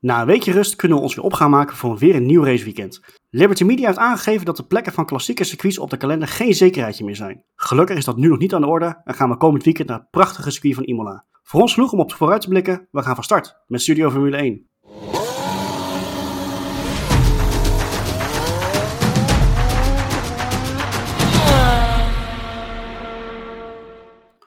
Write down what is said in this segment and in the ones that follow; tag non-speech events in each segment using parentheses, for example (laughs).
Na een weekje rust kunnen we ons weer op gaan maken voor weer een nieuw raceweekend. Liberty Media heeft aangegeven dat de plekken van klassieke circuits op de kalender geen zekerheidje meer zijn. Gelukkig is dat nu nog niet aan de orde en gaan we komend weekend naar het prachtige circuit van Imola. Voor ons genoeg om op vooruit te blikken, we gaan van start met Studio Formule 1.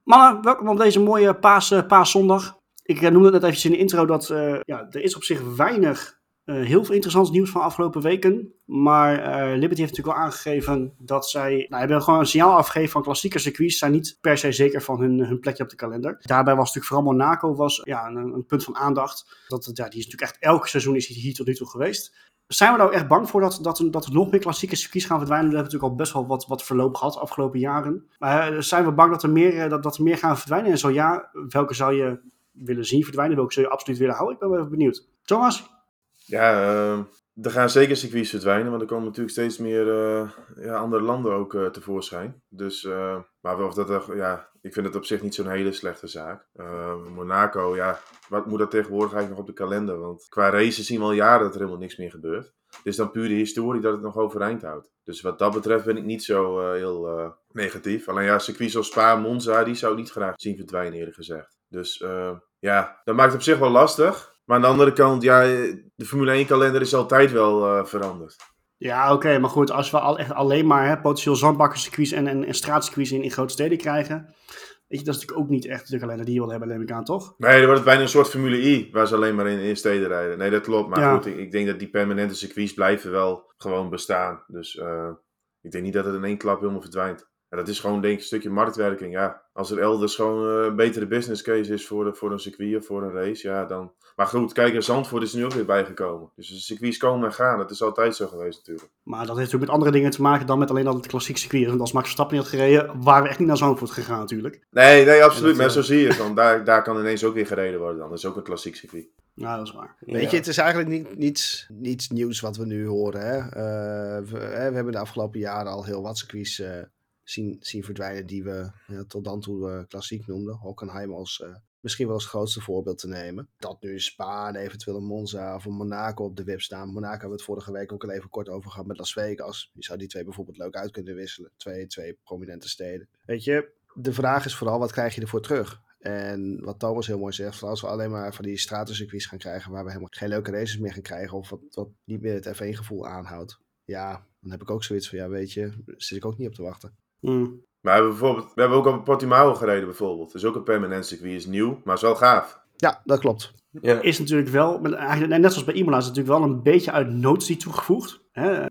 Mannen, welkom op deze mooie paas, uh, paaszondag. Ik uh, noemde net eventjes in de intro dat uh, ja, er is op zich weinig heel veel interessants nieuws van afgelopen weken. Maar Liberty heeft natuurlijk wel aangegeven dat zij nou, hebben gewoon een signaal afgegeven van klassieke circuits. Zijn niet per se zeker van hun, hun plekje op de kalender. Daarbij was natuurlijk vooral Monaco was, ja, een, een punt van aandacht. Dat, ja, die is natuurlijk echt elk seizoen is hier tot nu toe geweest. Zijn we nou echt bang voor dat, dat, dat er nog meer klassieke circuits gaan verdwijnen? We hebben natuurlijk al best wel wat, wat verloop gehad de afgelopen jaren. Maar zijn we bang dat er, meer, dat, dat er meer gaan verdwijnen? En zo ja, welke zou je willen zien verdwijnen? Welke zou je absoluut willen houden? Ik ben wel even benieuwd. Thomas? Ja, uh, er gaan zeker circuits verdwijnen, want er komen natuurlijk steeds meer uh, ja, andere landen ook uh, tevoorschijn. Dus, maar of dat, ja, ik vind het op zich niet zo'n hele slechte zaak. Monaco, ja, wat moet dat tegenwoordig eigenlijk nog op de kalender? Want qua races zien we al jaren dat er helemaal niks meer gebeurt. Het is dan puur de historie dat het nog overeind houdt. Dus wat dat betreft ben ik niet zo heel negatief. Alleen ja, circuits als Spa Monza, die zou ik niet graag zien verdwijnen eerlijk gezegd. Dus ja, dat maakt het op zich wel lastig. Maar aan de andere kant, ja, de Formule 1 kalender is altijd wel uh, veranderd. Ja, oké, maar goed, als we al echt alleen maar hè, potentieel zandbakkerscircuits en, en, en straatcircuits in, in grote steden krijgen, weet je, dat is natuurlijk ook niet echt de kalender die je wil hebben, neem ik aan, toch? Nee, dan wordt het bijna een soort Formule I, waar ze alleen maar in, in steden rijden. Nee, dat klopt, maar ja. goed, ik, ik, denk dat die permanente circuits blijven wel gewoon bestaan. Dus uh, ik denk niet dat het in één klap helemaal verdwijnt. En dat is gewoon denk ik een stukje marktwerking. Ja, als er elders gewoon uh, een betere business case is voor, de, voor een circuit of voor een race, ja, dan... Maar goed, kijk, Zandvoort is er nu ook weer bijgekomen. Dus de circuits komen en gaan. Dat is altijd zo geweest natuurlijk. Maar dat heeft natuurlijk met andere dingen te maken dan met alleen dat het klassiek circuit is. Want als Max Verstappen niet had gereden, waren we echt niet naar Zandvoort gegaan natuurlijk. Nee, nee, absoluut. Dat, maar uh... zo zie je het dan. Daar, daar kan ineens ook weer gereden worden dan. Dat is ook een klassiek circuit. Ja, dat is waar. Weet ja. je, het is eigenlijk niet, niets, niets nieuws wat we nu horen. Hè? Uh, we, we, hebben de afgelopen jaren al heel wat circuits zien, zien verdwijnen die we ja, tot dan toe uh, klassiek noemden. Hockenheim als uh, misschien wel als grootste voorbeeld te nemen. Dat nu Spa en eventueel een Monza of een Monaco op de web staan. Monaco hebben we het vorige week ook al even kort over gehad met Las Vegas. Je zou die twee bijvoorbeeld leuk uit kunnen wisselen. Twee, twee prominente steden. Weet je, de vraag is vooral wat krijg je ervoor terug? En wat Thomas heel mooi zegt, als we alleen maar van die stratencircuits gaan krijgen waar we helemaal geen leuke races meer gaan krijgen of wat, wat niet meer het F1 gevoel aanhoudt. Ja, dan heb ik ook zoiets van, ja weet je, zit ik ook niet op te wachten. Mm. Maar we hebben, bijvoorbeeld, we hebben ook op Portimao gereden bijvoorbeeld. Dat is ook een permanent circuit, is nieuw, maar is wel gaaf. Ja, dat klopt. Ja. Is natuurlijk wel, eigenlijk, net zoals bij Imola, is het natuurlijk wel een beetje uit notie toegevoegd. Hè?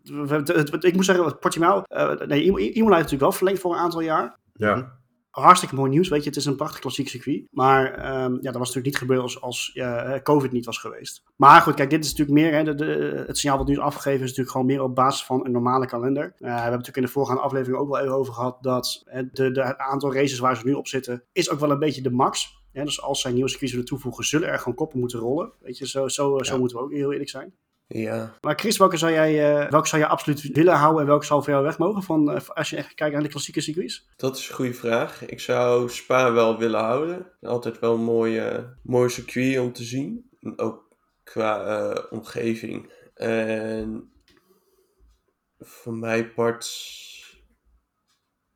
Ik moet zeggen, Portimao, uh, nee, Imola heeft natuurlijk wel verlengd voor een aantal jaar. Ja. Hartstikke mooi nieuws. Weet je, het is een prachtig klassiek circuit. Maar um, ja, dat was natuurlijk niet gebeurd als, als uh, COVID niet was geweest. Maar goed, kijk, dit is natuurlijk meer. Hè, de, de, het signaal wat nu is afgegeven is natuurlijk gewoon meer op basis van een normale kalender. Uh, we hebben natuurlijk in de voorgaande aflevering ook wel even over gehad dat uh, de, de, het aantal races waar ze nu op zitten, is ook wel een beetje de max. Ja, dus als zij nieuwe circuits willen toevoegen, zullen er gewoon koppen moeten rollen. Weet je, zo, zo, ja. zo moeten we ook heel eerlijk zijn. Ja. Maar Chris, welke zou jij, uh, welke zou je absoluut willen houden en welke zou voor jou weg mogen van, uh, als je echt kijkt naar de klassieke circuits? Dat is een goede vraag. Ik zou Spa wel willen houden. Altijd wel een mooie, mooi circuit om te zien. Ook qua uh, omgeving. En voor mij part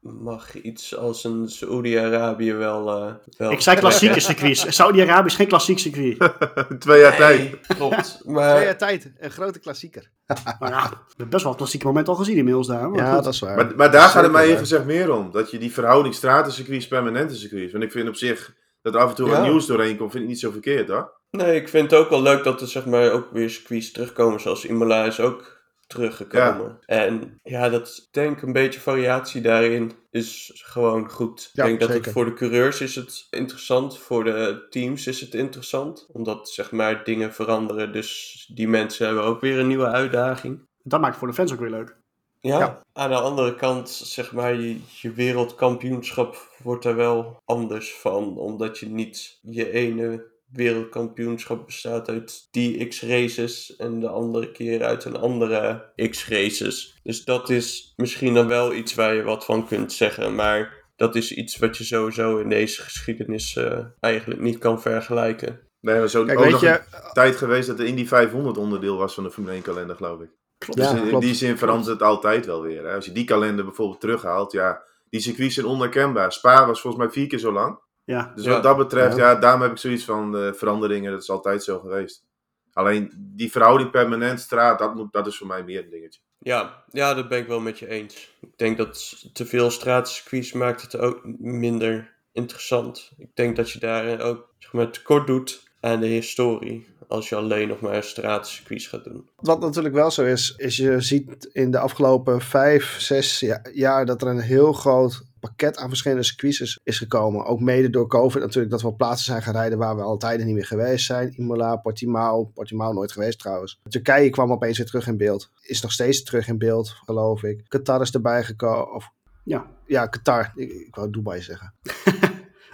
mag iets als een Saoedi-Arabië wel, uh, wel... Ik zei klassieke circuits. (laughs) Saudi-Arabië is geen klassiek circuit. (laughs) Twee jaar nee, tijd. Klopt. (laughs) Maar... Twee jaar tijd. Een grote klassieker. maar ja, we hebben best wel een klassieke moment al gezien inmiddels daar. Maar ja, goed. dat is waar. Maar, maar daar gaat het mij even gezegd meer om. Dat je die verhouding stratencircuits, permanente circuits. Want ik vind op zich dat er af en toe ja. wat nieuws doorheen komt, vind ik niet zo verkeerd hoor. Nee, ik vind het ook wel leuk dat er zeg maar ook weer circuits terugkomen. Zoals Imola is ook teruggekomen. Ja. En ja, dat denk een beetje variatie daarin is gewoon goed. Ja, ik denk zeker. dat het voor de coureurs is het interessant, voor de teams is het interessant, omdat zeg maar dingen veranderen. Dus die mensen hebben ook weer een nieuwe uitdaging. Dat maakt het voor de fans ook weer leuk. Ja, ja. aan de andere kant, zeg maar, je, je wereldkampioenschap wordt er wel anders van, omdat je niet je ene wereldkampioenschap bestaat uit die X-races en de andere keer uit een andere X-races. Dus dat is misschien dan wel iets waar je wat van kunt zeggen, maar dat is iets wat je sowieso in deze geschiedenis uh, eigenlijk niet kan vergelijken. Nee, maar zo Kijk, ook weet nog je, een tijd geweest dat de Indy 500 onderdeel was van de Formule 1 kalender, geloof ik. Klopt. Ja, dus in klopt. die zin verandert het altijd wel weer. Hè? Als je die kalender bijvoorbeeld terughaalt, ja, die circuits zijn onherkenbaar. Spa was volgens mij vier keer zo lang. Ja. Dus Ja. wat dat betreft, Ja. ja. daarom heb ik zoiets van de veranderingen, dat is altijd zo geweest. Alleen die verhouding permanent straat, dat, moet, dat is voor mij meer een dingetje. Ja, ja, dat ben ik wel met je eens. Ik denk dat te veel straatcircuits maakt het ook minder interessant. Ik denk dat je daar ook zeg maar, tekort doet aan de historie. Als je alleen nog maar straatcircuits gaat doen. Wat natuurlijk wel zo is, is je ziet in de afgelopen vijf, zes ja- jaar dat er een heel groot pakket aan verschillende circuits is, is gekomen. Ook mede door COVID natuurlijk, dat we op plaatsen zijn gaan rijden waar we al tijden niet meer geweest zijn. Imola, Portimao, Portimao nooit geweest trouwens. Turkije kwam opeens weer terug in beeld. Is nog steeds terug in beeld, geloof ik. Qatar is erbij gekomen. Of, Ja. ja, Qatar. Ik, ik wou Dubai zeggen. (laughs)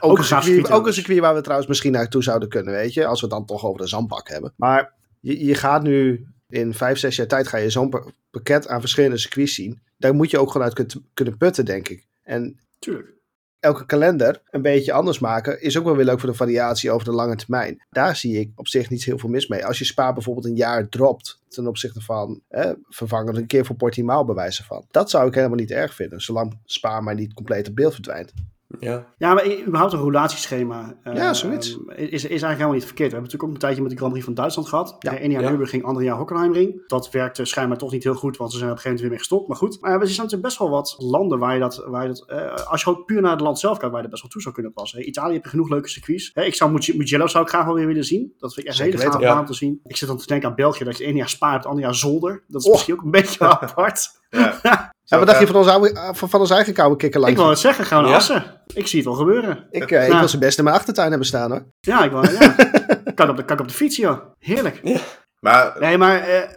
Ook Ook, een circuit, ook een circuit waar we trouwens misschien naartoe zouden kunnen, weet je. Als we het dan toch over de zandbak hebben. Maar je, je gaat nu in vijf, zes jaar tijd ga je zo'n pa- pakket aan verschillende circuits zien. Daar moet je ook gewoon uit kun- kunnen putten, denk ik. En Tuurlijk. elke kalender een beetje anders maken is ook wel weer leuk voor de variatie over de lange termijn. Daar zie ik op zich niet heel veel mis mee. Als je Spa bijvoorbeeld een jaar dropt ten opzichte van hè, vervangen een keer voor Portimao bewijzen van. Dat zou ik helemaal niet erg vinden, zolang Spa maar niet compleet op beeld verdwijnt. Ja, Ja, maar überhaupt een roulatieschema eh, Ja, zoiets. is, is eigenlijk helemaal niet verkeerd. We hebben natuurlijk ook een tijdje met de Grand Prix van Duitsland gehad. Ja. Eén jaar Ja. Nürburgring, ander jaar Hockenheimring. Dat werkte schijnbaar toch niet heel goed, want ze zijn op een gegeven moment weer mee gestopt. Maar goed, maar er zijn natuurlijk best wel wat landen waar je dat... Waar je dat eh, als je gewoon puur naar het land zelf kijkt, waar je dat best wel toe zou kunnen passen. Italië heb je genoeg leuke circuits. Hè, ik zou Mugello Mugello zou ik graag wel weer willen zien. Dat vind ik echt een Zeker hele baan om te zien. Ik zit dan te denken aan België, dat je één jaar Spa hebt, ander jaar Zolder. Dat is Oh. misschien ook een beetje (laughs) apart. Ja. (laughs) Ja, wat dacht je van ons, oude, van, van ons eigen koude kikker Ik wil het zeggen, gaan we naar Ja. Assen. Ik zie het wel gebeuren. Ik, eh, ik Ja. wil ze best in mijn achtertuin hebben staan hoor. Ja, ik wil, ja. (laughs) kan, op de, kan op de fiets, joh. Heerlijk. Maar Nee, maar eh,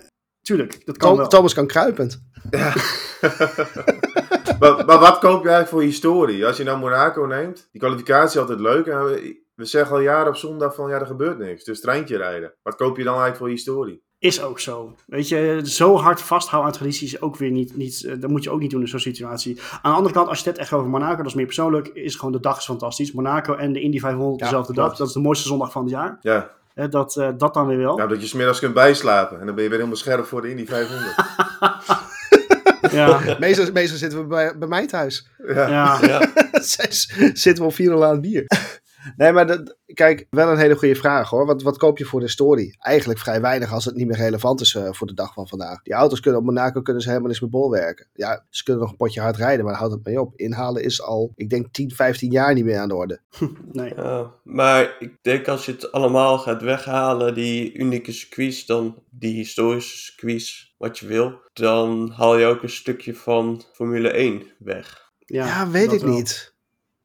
tuurlijk, dat kan Tom- wel. Thomas kan kruipend. (laughs) maar, maar wat koop je eigenlijk voor historie? Als je nou Monaco neemt, die kwalificatie is altijd leuk. En we, we zeggen al jaren op zondag van ja, er gebeurt niks. Dus treintje rijden. Wat koop je dan eigenlijk voor historie? Is ook zo. Weet je, zo hard vasthouden aan tradities is ook weer niet, niet eh, dat moet je ook niet doen in zo'n situatie. Aan de andere kant, als je het echt over Monaco, dat is meer persoonlijk, is gewoon de dag is fantastisch. Monaco en de Indy 500 Ja, dezelfde klopt. dag. Dat is de mooiste zondag van het jaar. Ja, Hè, dat, eh, dat dan weer wel. nou, dat je smiddags kunt bijslapen. En dan ben je weer helemaal scherp voor de Indy 500. (laughs) Ja, (laughs) Meestal, meestal zitten we bij, bij mij thuis. ja. ja. (laughs) ja. Zitten we op 4 aan het bier. Nee, maar dat, kijk, wel een hele goede vraag hoor. Wat, wat koop je voor de story? Eigenlijk vrij weinig als het niet meer relevant is eh, voor de dag van vandaag. Die auto's kunnen op Monaco kunnen ze helemaal niks meer bolwerken. Ja, ze kunnen nog een potje hard rijden, maar daar houdt het mee op. Inhalen is al, ik denk 10, 15 jaar niet meer aan de orde. (laughs) Nee. Ja, maar ik denk als je het allemaal gaat weghalen, die unieke circuits, dan die historische circuits, wat je wil, dan haal je ook een stukje van Formule 1 weg. Ja, Ja, weet ik wel. niet.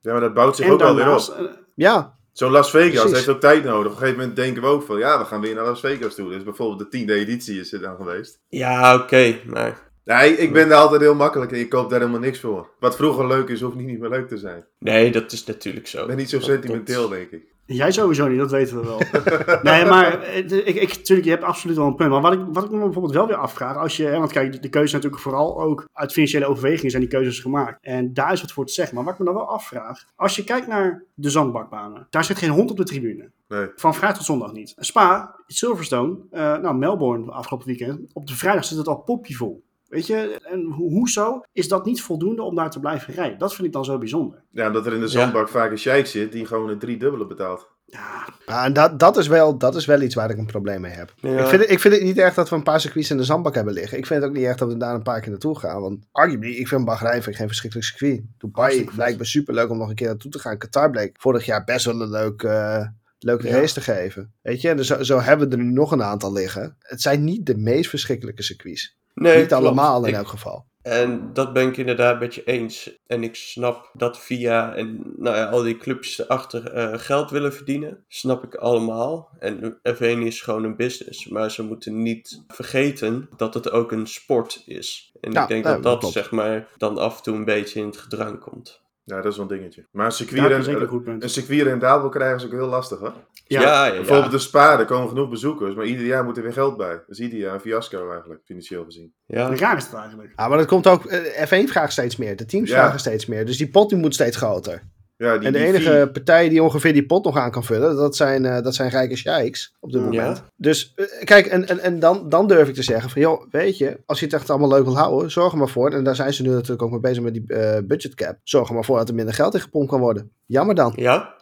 ja, maar dat bouwt zich En ook wel weer op. Ja, Zo'n Las Vegas Precies. heeft ook tijd nodig. Op een gegeven moment denken we ook van ja, we gaan weer naar Las Vegas toe. Dus bijvoorbeeld de tiende editie is er dan geweest. Ja, oké, maar Nee, ik ben daar altijd heel makkelijk en je koopt daar helemaal niks voor. Wat vroeger leuk is, hoeft niet meer leuk te zijn. nee, dat is natuurlijk zo. Ik ben niet zo Dat- sentimenteel, denk ik. Jij sowieso niet, dat weten we wel. (laughs) nee, maar ik, ik, tuurlijk, je hebt absoluut wel een punt. Maar wat ik, wat ik me bijvoorbeeld wel weer afvraag, als je, hè, want kijk, de, de keuze natuurlijk vooral ook uit financiële overwegingen zijn die keuzes gemaakt. En daar is wat voor te zeggen. Maar wat ik me dan wel afvraag, als je kijkt naar de zandbakbanen, daar zit geen hond op de tribune. Nee. Van vrijdag tot zondag niet. Spa, Silverstone, eh, nou Melbourne afgelopen weekend, op de vrijdag zit het al popjevol. Weet je, en ho- hoezo is dat niet voldoende om daar te blijven rijden? Dat vind ik dan zo bijzonder. Ja, omdat er in de zandbak vaak een sheik zit die gewoon een driedubbele betaalt. Ja, Ja, en dat, dat, is wel, dat is wel iets waar ik een probleem mee heb. Ja. Ik, vind het, ik vind het niet erg dat we een paar circuits in de zandbak hebben liggen. Ik vind het ook niet erg dat we daar een paar keer naartoe gaan. Want arguably, ik vind Bahrein vind ik geen verschrikkelijk circuit. Dubai lijkt me super leuk om nog een keer naartoe te gaan. Qatar bleek vorig jaar best wel een leuk, eh, leuke Ja. race te geven. Weet je, en zo, zo hebben we er nu nog een aantal liggen. Het zijn niet de meest verschrikkelijke circuits. Nee, niet klopt. allemaal in Ik- elk geval. En dat ben ik inderdaad met je eens. En ik snap dat via en nou ja, al die clubs erachter eh, geld willen verdienen. Snap ik allemaal. En F1 is gewoon een business. Maar ze moeten niet vergeten dat het ook een sport is. En Ja, ik denk dat dat dat zeg maar dan af en toe een beetje in het gedrang komt. Ja, dat is wel een dingetje. Maar een circuit, punt. een circuit rendabel krijgen is ook heel lastig, hoor. Ja. Ja, ja, ja. Bijvoorbeeld de Spa, er komen genoeg bezoekers, maar ieder jaar moet er weer geld bij. Dat is ieder jaar een fiasco eigenlijk, financieel gezien. ja. Raar is het eigenlijk. Ja, maar dat komt ook. eh, F1 vraagt steeds meer. De teams Ja. vragen steeds meer. Dus die pot die moet steeds groter. Ja, die, en de die enige vier- partij die ongeveer die pot nog aan kan vullen, dat zijn, eh, dat zijn rijke sheiks op dit Ja. moment. Dus eh, kijk, en, en, en dan, dan durf ik te zeggen van, joh, weet je, als je het echt allemaal leuk wil houden, zorg er maar voor, en daar zijn ze nu natuurlijk ook mee bezig met die eh budget cap, zorg er maar voor dat er minder geld in gepompt kan worden. Jammer dan. Ja,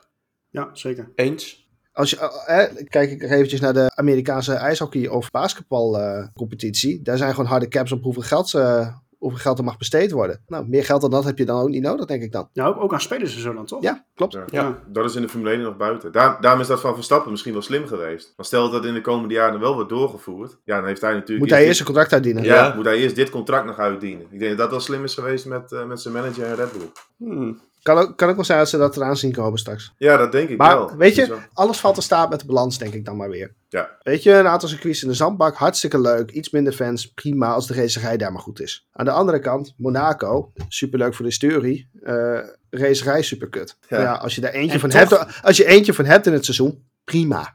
Ja, zeker. eens. Als je, eh, kijk ik eventjes naar de Amerikaanse ijshockey- of basketbalcompetitie. Daar zijn gewoon harde caps op hoeveel geld, ze, hoeveel geld er mag besteed worden. Nou, meer geld dan dat heb je dan ook niet nodig, denk ik dan. Ja, ook, ook aan spelers en zo dan, toch? Ja, klopt. Ja. Ja. Dat is in de Formule 1 nog buiten. Daar, daarom is dat van Verstappen misschien wel slim geweest. Maar stel dat dat in de komende jaren wel wordt doorgevoerd. Ja, dan heeft hij natuurlijk... Moet hij eerst een contract uitdienen. Ja, Ja. moet hij eerst dit contract nog uitdienen. Ik denk dat dat wel slim is geweest met, eh, met zijn manager en Red Bull. Hmm. Kan, ook, kan ook wel zijn dat ze dat eraan zien komen straks. Ja, dat denk ik Maar wel. weet je- Alles valt te staan met de balans, denk ik dan maar weer. Ja. Weet je, een aantal circuits in de zandbak, hartstikke leuk. Iets minder fans, prima als de racerij daar maar goed is. Aan de andere kant, Monaco, superleuk voor de historie. eh racerij superkut. Ja. Ja. als je daar eentje En van toch- hebt, als je eentje van hebt in het seizoen, prima.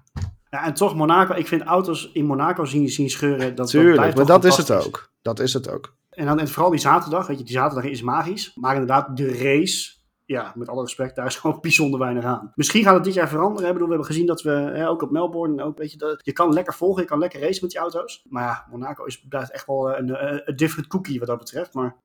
Ja, en toch Monaco, ik vind auto's in Monaco zien, zien scheuren. Dat, dat Tuurlijk, blijft maar dat is het ook. Dat is het ook. En, dan, en vooral die zaterdag, weet je, die zaterdag is magisch. Maar inderdaad, de race, ja, met alle respect, daar is (laughs) gewoon bijzonder weinig aan. Misschien gaat het dit jaar veranderen. Ik bedoel, we hebben gezien dat we, hè, ook op Melbourne, ook, weet je, dat, je kan lekker volgen, je kan lekker racen met die auto's. Maar ja, Monaco is, blijft echt wel een, een, een different cookie wat dat betreft. Maar,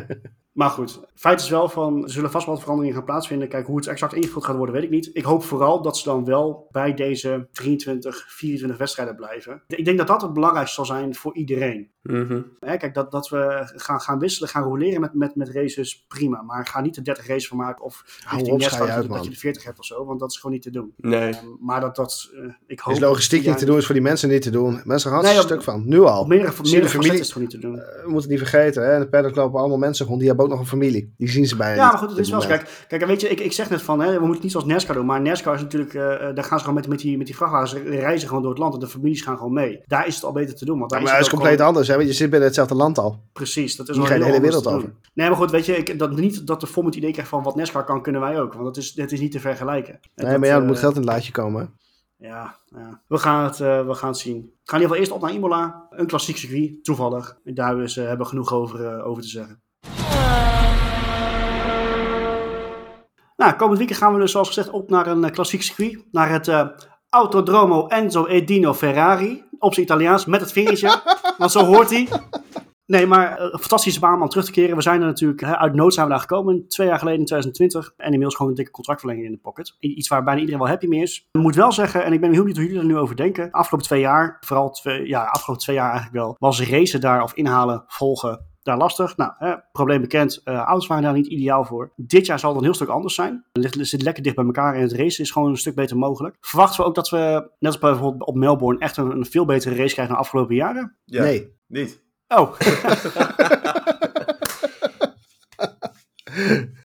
(laughs) maar goed, feit is wel van, er zullen vast wel wat veranderingen gaan plaatsvinden. Kijk, hoe het exact ingevuld gaat worden, weet ik niet. Ik hoop vooral dat ze dan wel bij deze 23, 24 wedstrijden blijven. Ik denk dat dat het belangrijkste zal zijn voor iedereen. Mhm. Hè, kijk, dat, dat we gaan, gaan wisselen, gaan roleren met, met, met races, prima. Maar ga niet de 30 races van maken of Hou richting op, NASCAR schei uit, dat, je de 40 hebt of zo. Want dat is gewoon niet te doen. Nee. Ehm, maar dat, dat eh, ik hoop... Is logistiek niet te doen, is voor die mensen niet te doen. Mensen gaan er Nee, een stuk van. Nu al. Op meerdere, meerdere familie- is het gewoon niet te doen. Eh, We moeten het niet vergeten, hè. De paddock lopen allemaal mensen rond. Die hebben ook nog een familie. Die zien ze bijna Ja, maar goed, het is wel. Kijk, kijk, weet je, ik, ik zeg net van, hè, we moeten het niet zoals NASCAR doen. Maar NASCAR is natuurlijk, eh, eh, daar gaan ze gewoon met, met, die, met die vrachtwagens reizen gewoon door het land. En de families gaan gewoon mee. Daar is het al beter te doen. Want daar Ja, maar is het ook compleet gewoon- anders, hè. Want je zit binnen hetzelfde land al. Precies, dat is je de hele wereld over. Nee, maar goed, weet je, ik, dat, niet dat de FOM het idee krijgt van wat NASCAR kan, kunnen wij ook. Want dat is, dat is niet te vergelijken. En Nee, dat, maar ja, er eh, moet geld in het laadje komen. Ja, ja. We, gaan het, eh, we gaan het zien. We gaan in ieder geval eerst op naar Imola. Een klassiek circuit, toevallig. En daar dus, eh, hebben we genoeg over, eh, over te zeggen. Nou, komend weekend gaan we dus zoals gezegd op naar een eh, klassiek circuit. Naar het eh, Autodromo Enzo Edino Ferrari. Op zijn Italiaans, met het vingertje. (laughs) want zo hoort hij. Nee, maar eh, een fantastische baan om terug te keren. We zijn er natuurlijk, hè, uit nood zijn we daar gekomen. Twee jaar geleden in 2020. En inmiddels gewoon een dikke contractverlenging in de pocket. Iets waar bijna iedereen wel happy mee is. Ik moet wel zeggen, en ik ben heel benieuwd hoe jullie er nu over denken. Afgelopen twee jaar, vooral twee, ja, afgelopen twee jaar eigenlijk wel. Was racen daar of inhalen, volgen, daar lastig. Nou, hè, probleem bekend. eh auto's waren daar niet ideaal voor. Dit jaar zal het een heel stuk anders zijn. Het zit lekker dicht bij elkaar en het racen is gewoon een stuk beter mogelijk. Verwachten we ook dat we, net als bijvoorbeeld op Melbourne, echt een, een veel betere race krijgen dan de afgelopen jaren? Ja, Nee. niet. Oh,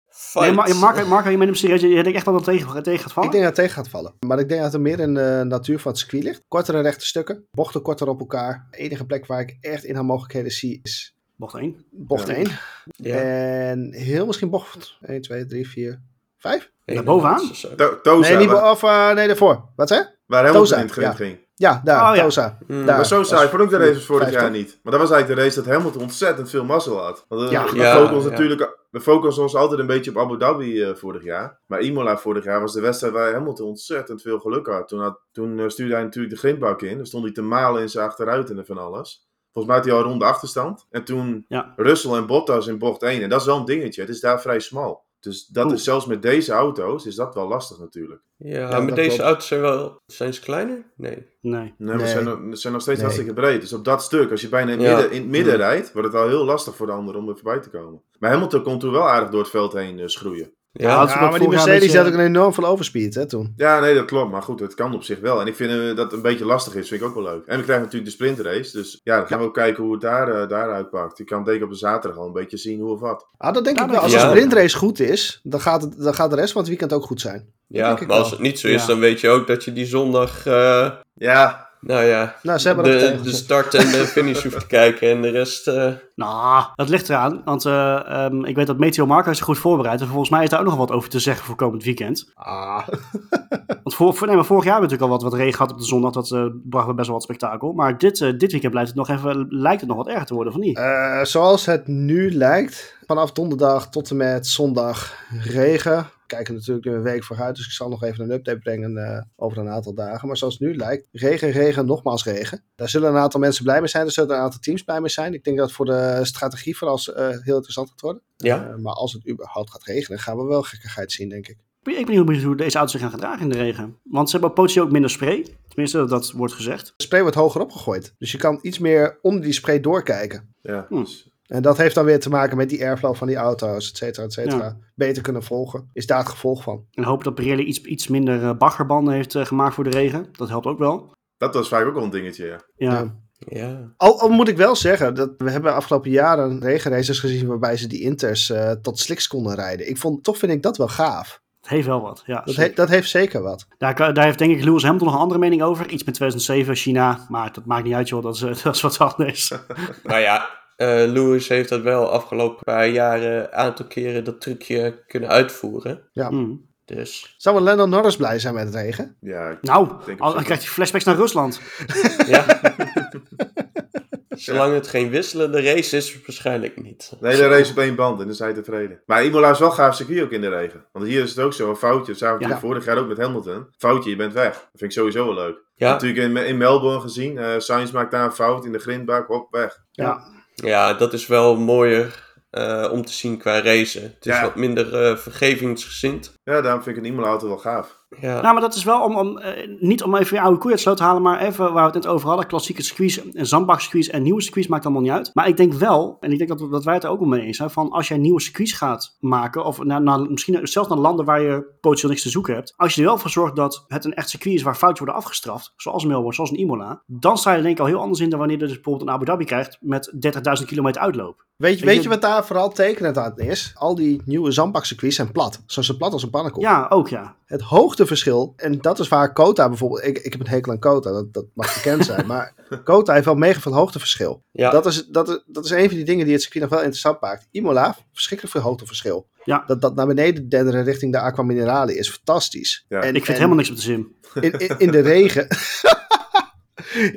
Fight. (laughs) nee, maar, Marco, Marco, je bent hem serieus. Je denkt echt dat het tegen, tegen gaat vallen? Ik denk dat het tegen gaat vallen. Maar ik denk dat het meer in de natuur van het circuit ligt. Kortere rechte stukken. Bochten korter op elkaar. De enige plek waar ik echt inhaalmogelijkheden zie is Bocht 1. bocht Ja. 1. Ja. En heel misschien bocht 1, 2, 3, 4, 5? Naar bovenaan? To- Toza, Nee, niet of, eh, nee, daarvoor. Wat zei je? waar Toza, in het grind ja. ging. Ja, daar, Oh, ja. Toza. Hmm. Daar. Was zo saai. Ik vond ook de race was vorig jaar niet. Maar dat was eigenlijk de race dat Hamilton ontzettend veel mazzel had. Want, eh, Ja. we, Ja, focussen natuurlijk, we focussen ons altijd een beetje op Abu Dhabi eh, vorig jaar. Maar Imola vorig jaar was de wedstrijd waar Hamilton ontzettend veel geluk had. Toen, had, toen stuurde hij natuurlijk de grindbak in. Dan stond hij te malen in zijn achteruit en van alles. Volgens mij had hij al rond de achterstand. En toen Ja. Russell en Bottas in bocht 1. En dat is wel een dingetje. Het is daar vrij smal. Dus dat Oeh. is zelfs met deze auto's is dat wel lastig natuurlijk. Ja, Ja, maar dat deze klopt. auto's zijn wel... Zijn ze kleiner? Nee. Nee. Nee, ze zijn, nog- zijn nog steeds Nee. hartstikke breed. Dus op dat stuk, als je bijna in, Ja. midden, in het midden Hmm. rijdt, wordt het al heel lastig voor de ander om er voorbij te komen. Maar Hamilton kon toen wel aardig door het veld heen eh, schroeien. Ja, Ja, dat is Ja, ook maar die Mercedes dat had ook een enorm veel overspeed hè, toen. Ja, nee, dat klopt. Maar goed, het kan op zich wel. En ik vind eh, dat het een beetje lastig is, vind ik ook wel leuk. En we krijgen natuurlijk de sprintrace. Dus ja, dan gaan we ook kijken hoe het daar, eh, daar uitpakt. Je kan denk ik op de zaterdag al een beetje zien hoe of wat. Ah, dat denk Ja, ik wel. Als ja. de sprintrace goed is, dan gaat, het, dan gaat de rest van het weekend ook goed zijn. ja denk ik maar als het niet zo is, Ja. dan weet je ook dat je die zondag... eh, Ja, nou ja, Nou, ze hebben dat de, de start en de (laughs) finish hoeft te kijken. En de rest... eh, Nou, dat ligt eraan. Want eh, ehm, ik weet dat Meteo Marco zich goed voorbereidt. En volgens mij is daar ook nog wat over te zeggen voor komend weekend. Ah. (laughs) Want voor, voor, nee, maar vorig jaar hebben we natuurlijk al wat, wat regen gehad op de zondag. Dat eh, bracht we best wel wat spektakel. Maar dit, eh, dit weekend blijft het nog even, lijkt het nog wat erger te worden, of niet? Eh, zoals het nu lijkt, vanaf donderdag tot en met zondag regen. Kijken natuurlijk een week vooruit, dus ik zal nog even een update brengen over een aantal dagen. Maar zoals het nu lijkt, regen, regen, nogmaals regen. Daar zullen een aantal mensen blij mee zijn, er zullen een aantal teams blij mee zijn. Ik denk dat het voor de strategie vooral heel interessant gaat worden. Ja. maar als het überhaupt gaat regenen, gaan we wel gekkigheid zien, denk ik. Ik ben heel benieuwd hoe deze auto's zich gaan gedragen in de regen. Want ze hebben potentieel ook minder spray. Tenminste, dat wordt gezegd. De spray wordt hoger opgegooid. Dus je kan iets meer onder die spray doorkijken. Ja, Hm. dus- En dat heeft dan weer te maken met die airflow van die auto's, et cetera, et cetera. Ja. Beter kunnen volgen. Is daar het gevolg van. En hopen dat Pirelli iets, iets minder eh, baggerbanden heeft eh, gemaakt voor de regen. Dat helpt ook wel. dat was vaak ook wel een dingetje, ja. Ja. Al, al moet ik wel zeggen, dat we hebben afgelopen jaren regenraces gezien waarbij ze die inters eh, tot slicks konden rijden. Ik vond, toch vind ik dat wel gaaf. Het heeft wel wat. Ja, Dat, he- dat heeft zeker wat. daar, daar heeft denk ik Lewis Hamilton nog een andere mening over. Iets met 2007, China. Maar dat maakt niet uit joh, dat is, (laughs) dat is wat anders. (laughs) Nou ja, Lewis heeft dat wel afgelopen paar jaren een aantal keren dat trucje kunnen uitvoeren. Hmm. Dus Zou wel Lennon Norris blij zijn met het regen? Ja, ik- Nou, Denk al- ik dan krijgt hij flashbacks naar Rusland. (laughs) (laughs) ja. Zolang het geen wisselende race is, waarschijnlijk niet. Nee, de race op één band en dan zijn tevreden. Maar Imola is wel gaaf circuit ook in de regen. Want hier is het ook zo, een foutje. We Ja. vorig jaar ook met Hamilton. Foutje, je bent weg. Dat vind ik sowieso wel leuk. Ja, Natuurlijk in, in Melbourne gezien. eh Sainz maakt daar een fout in de grindbak, hop, weg. Ja. Ja dat is wel mooier eh, om te zien qua racen. Het is Ja. wat minder eh, vergevingsgezind. Ja, daarom vind ik een Imola auto wel gaaf. Ja. Nou, maar dat is wel om, om eh, niet om even je oude koeien uit sloot te halen, maar even waar we het net over hadden. Klassieke circuits, zandbakcircuits en nieuwe circuits maakt allemaal niet uit. Maar ik denk wel, en ik denk dat, dat wij het er ook wel mee eens zijn, van als jij nieuwe circuits gaat maken, of naar, naar, misschien zelfs naar landen waar je potentieel niks te zoeken hebt. Als je er wel voor zorgt dat het een echt circuit is waar foutjes worden afgestraft, zoals Melbourne, zoals een Imola, dan sta je er denk ik al heel anders in dan wanneer je dus bijvoorbeeld een Abu Dhabi krijgt met 30.000 kilometer uitloop. Weet je, Weet weet je- wat daar vooral tekenend aan is? Al die nieuwe zandbakcircuits zijn plat. Zo zo plat als een pannenkoek. Ja, ook ja. Het hoogteverschil, en dat is waar Kota bijvoorbeeld... Ik, ik heb een hekel aan Kota, dat, dat mag bekend zijn. Maar Kota heeft wel mega veel hoogteverschil. ja. Dat, is, dat, is, dat is een van die dingen die het circuit nog wel interessant maakt. Imola, verschrikkelijk veel hoogteverschil. Ja. Dat, dat naar beneden denderen richting de Aqua Minerale is fantastisch. Ja. En, Ik vind en helemaal niks met de sim. In, in, in de regen... (laughs)